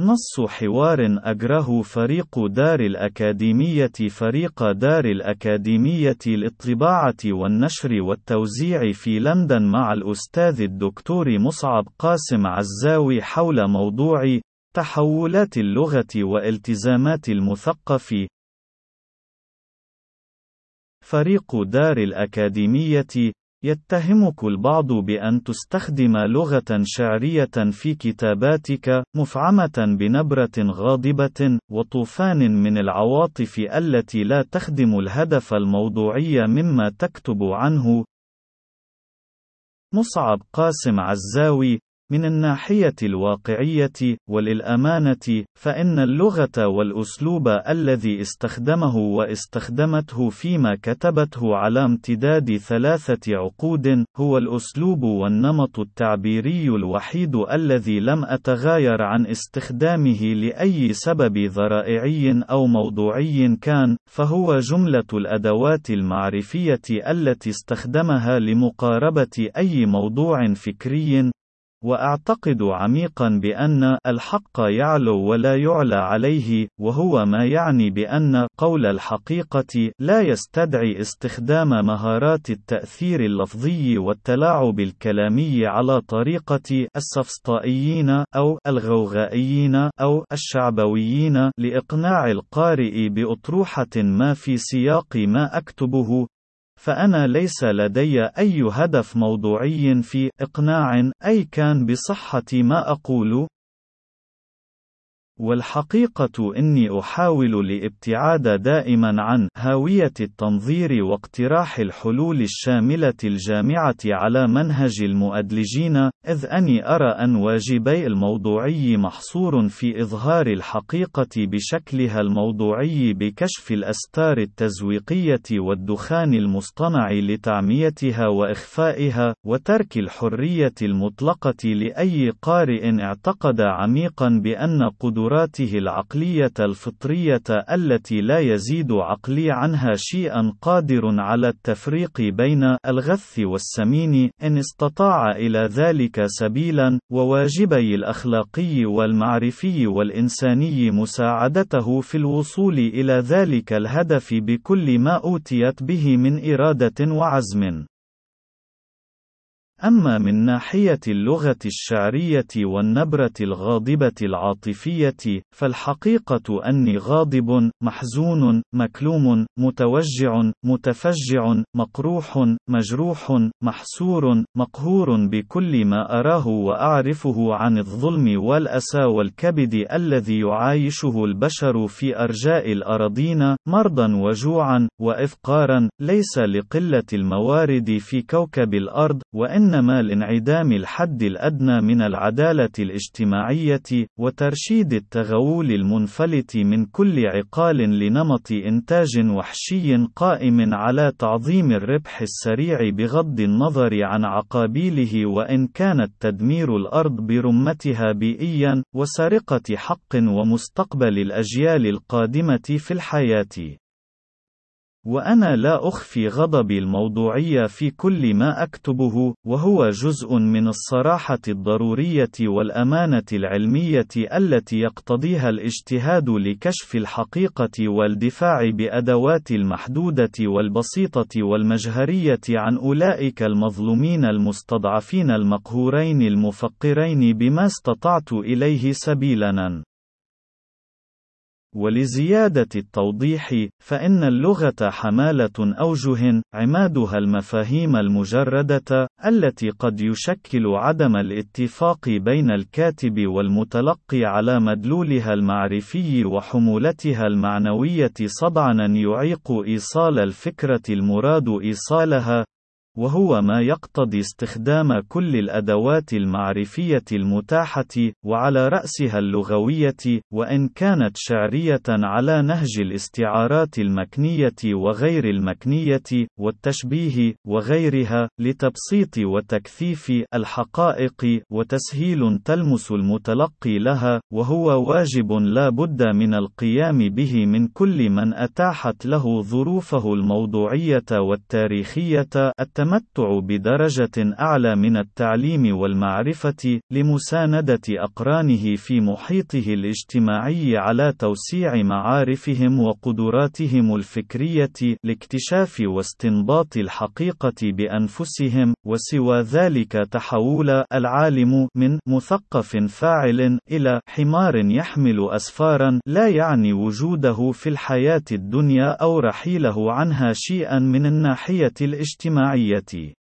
نص حوار أجره فريق دار الأكاديمية فريق دار الأكاديمية للطباعة والنشر والتوزيع في لندن مع الأستاذ الدكتور مصعب قاسم عزاوي حول موضوع تحولات اللغة والتزامات المثقف. فريق دار الأكاديمية يتهمك البعض بأن تستخدم لغة شعرية في كتاباتك، مفعمة بنبرة غاضبة، وطوفان من العواطف التي لا تخدم الهدف الموضوعي مما تكتب عنه. مصعب قاسم عزاوي من الناحية الواقعية، وللأمانة، فإن اللغة والأسلوب الذي استخدمه واستخدمته فيما كتبته على امتداد ثلاثة عقود، هو الأسلوب والنمط التعبيري الوحيد الذي لم أتغاير عن استخدامه لأي سبب ذرائعي أو موضوعي كان، فهو جملة الأدوات المعرفية التي استخدمها لمقاربة أي موضوع فكري، وأعتقد عميقا بأن الحق يعلو ولا يعلى عليه، وهو ما يعني بأن قول الحقيقة لا يستدعي استخدام مهارات التأثير اللفظي والتلاعب الكلامي على طريقة السفسطائيين أو الغوغائيين أو الشعبويين لإقناع القارئ بأطروحة ما في سياق ما أكتبه، فأنا ليس لدي أي هدف موضوعي في إقناع أي كان بصحة ما أقول. والحقيقة إني أحاول الابتعاد دائما عن هاوية التنظير واقتراح الحلول الشاملة الجامعة على منهج المؤدلجين، إذ أني أرى أن واجبي الموضوعي محصور في إظهار الحقيقة بشكلها الموضوعي بكشف الأستار التزويقية والدخان المصطنع لتعميتها وإخفائها، وترك الحرية المطلقة لأي قارئ اعتقد عميقا بأن قدرات قدراته العقلية الفطرية التي لا يزيد عقلي عنها شيئا قادر على التفريق بين الغث والسمين إن استطاع إلى ذلك سبيلا وواجبي الأخلاقي والمعرفي والإنساني مساعدته في الوصول إلى ذلك الهدف بكل ما أوتيت به من إرادة وعزم. أما من ناحية اللغة الشعرية والنبرة الغاضبة العاطفية، فالحقيقة أني غاضب، محزون، مكلوم، متوجع، متفجع، مقروح، مجروح، محسور، مقهور بكل ما أراه وأعرفه عن الظلم والأسى والكبد الذي يعايشه البشر في أرجاء الأراضين، مرضا وجوعا، وإفقارا، ليس لقلة الموارد في كوكب الأرض، وإن إنما لانعدام الحد الأدنى من العدالة الاجتماعية، وترشيد التغول المنفلت من كل عقال لنمط إنتاج وحشي قائم على تعظيم الربح السريع بغض النظر عن عقابيله وإن كانت تدمير الأرض برمتها بيئيا، وسرقة حق ومستقبل الأجيال القادمة في الحياة. وأنا لا أخفي غضبي الموضوعي في كل ما أكتبه، وهو جزء من الصراحة الضرورية والأمانة العلمية التي يقتضيها الاجتهاد لكشف الحقيقة والدفاع بأدوات المحدودة والبسيطة والمجهرية عن أولئك المظلومين المستضعفين المقهورين المفقرين بما استطعت إليه سبيلاً. ولزيادة التوضيح، فإن اللغة حمالة أوجه، عمادها المفاهيم المجردة، التي قد يشكل عدم الاتفاق بين الكاتب والمتلقي على مدلولها المعرفي وحمولتها المعنوية صدعًا يعيق إيصال الفكرة المراد إيصالها، وهو ما يقتضي استخدام كل الأدوات المعرفية المتاحة، وعلى رأسها اللغوية، وإن كانت شعرية على نهج الاستعارات المكنية وغير المكنية، والتشبيه، وغيرها، لتبسيط وتكثيف الحقائق، وتسهيل تلمس المتلقي لها، وهو واجب لا بد من القيام به من كل من أتاحت له ظروفه الموضوعية والتاريخية التمتع بدرجة أعلى من التعليم والمعرفة، لمساندة أقرانه في محيطه الاجتماعي على توسيع معارفهم وقدراتهم الفكرية لاكتشاف واستنباط الحقيقة بأنفسهم، وسوى ذلك تحول العالم من مثقف فاعل إلى حمار يحمل أسفارا لا يعني وجوده في الحياة الدنيا أو رحيله عنها شيئا من الناحية الاجتماعية. العلية